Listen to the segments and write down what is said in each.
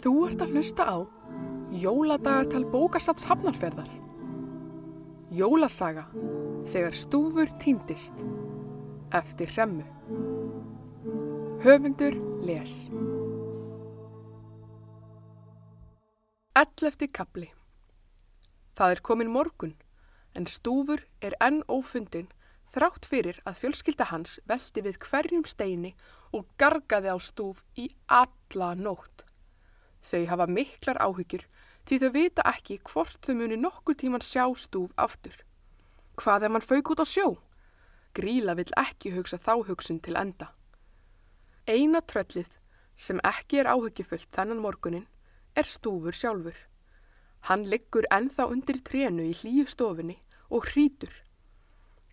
Þú ert að hlusta á Jóladagatal bókasaps hafnarferðar. Jólasaga þegar stúfur týndist eftir hremmu. Höfundur les. Ell eftir kapli. Það er komin morgun en stúfur er enn ófundin þrátt fyrir að fjölskylda hans veldi við hverjum steini og gargaði á stúf í alla nótt. Þau hafa miklar áhyggjur því þau vita ekki hvort þau muni nokkur tíman sjá stúf aftur. Hvað ef mann fauk út á sjó? Gríla vill ekki hugsa þá hugsun til enda. Eina tröllið sem ekki er áhyggjufullt þennan morgunin er stúfur sjálfur. Hann liggur enþá undir trénu í hlýju stofinni og hrítur.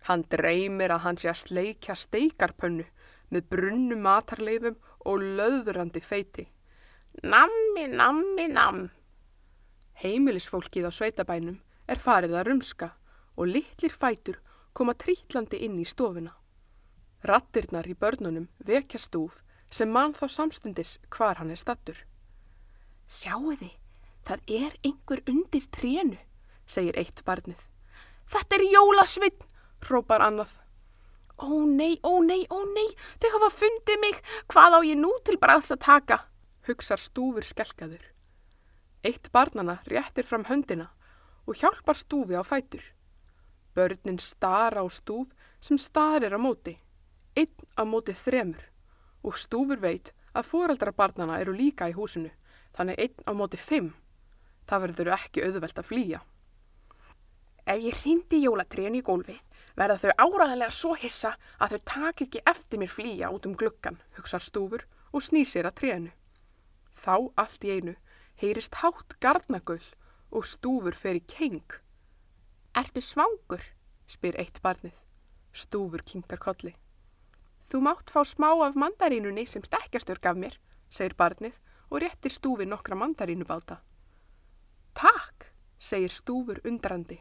Hann dreymir að hann sé að sleikja steikarpönnu með brunnu matarleifum og löðurandi feiti. Nammi, nammi, namm. Heimilisfólkið á sveitabænum er farið að rumska og litlir fætur koma trítlandi inn í stofuna. Rattirnar í börnunum vekja stúf sem mann þá samstundis hvar hann er stattur. Sjáu þið, það er einhver undir trénu, segir eitt barnið. Þetta er jólasvinn, hrópar annað. Ó nei, ó nei, ó nei, þau hafa fundið mig, hvað á ég nú til bræðs að taka? Hugsar stúfur skelkaður. Eitt barnana réttir fram höndina og hjálpar stúfi á fætur. Börnin stara á stúf sem starir á móti, einn á móti þremur og stúfur veit að foreldra barnana eru líka í húsinu, þannig einn á móti fimm. Það verður ekki auðvelt að flýja. Ef ég hrindi jólatrénu í gólfið, verða þau áraðanlega svo hissa að þau tak ekki eftir mér flýja út um gluggan, hugsar stúfur og snýsir að trénu. Þá allt í einu heyrist hátt gardnagull og stúfur fer í keng. Ertu svangur? spyr eitt barnið. Stúfur kingar kolli. Þú mátt fá smá af mandarínunni sem stekkjastur gaf mér, segir barnið og réttir stúfi nokkra mandarínubáta. Takk, segir stúfur undrandi.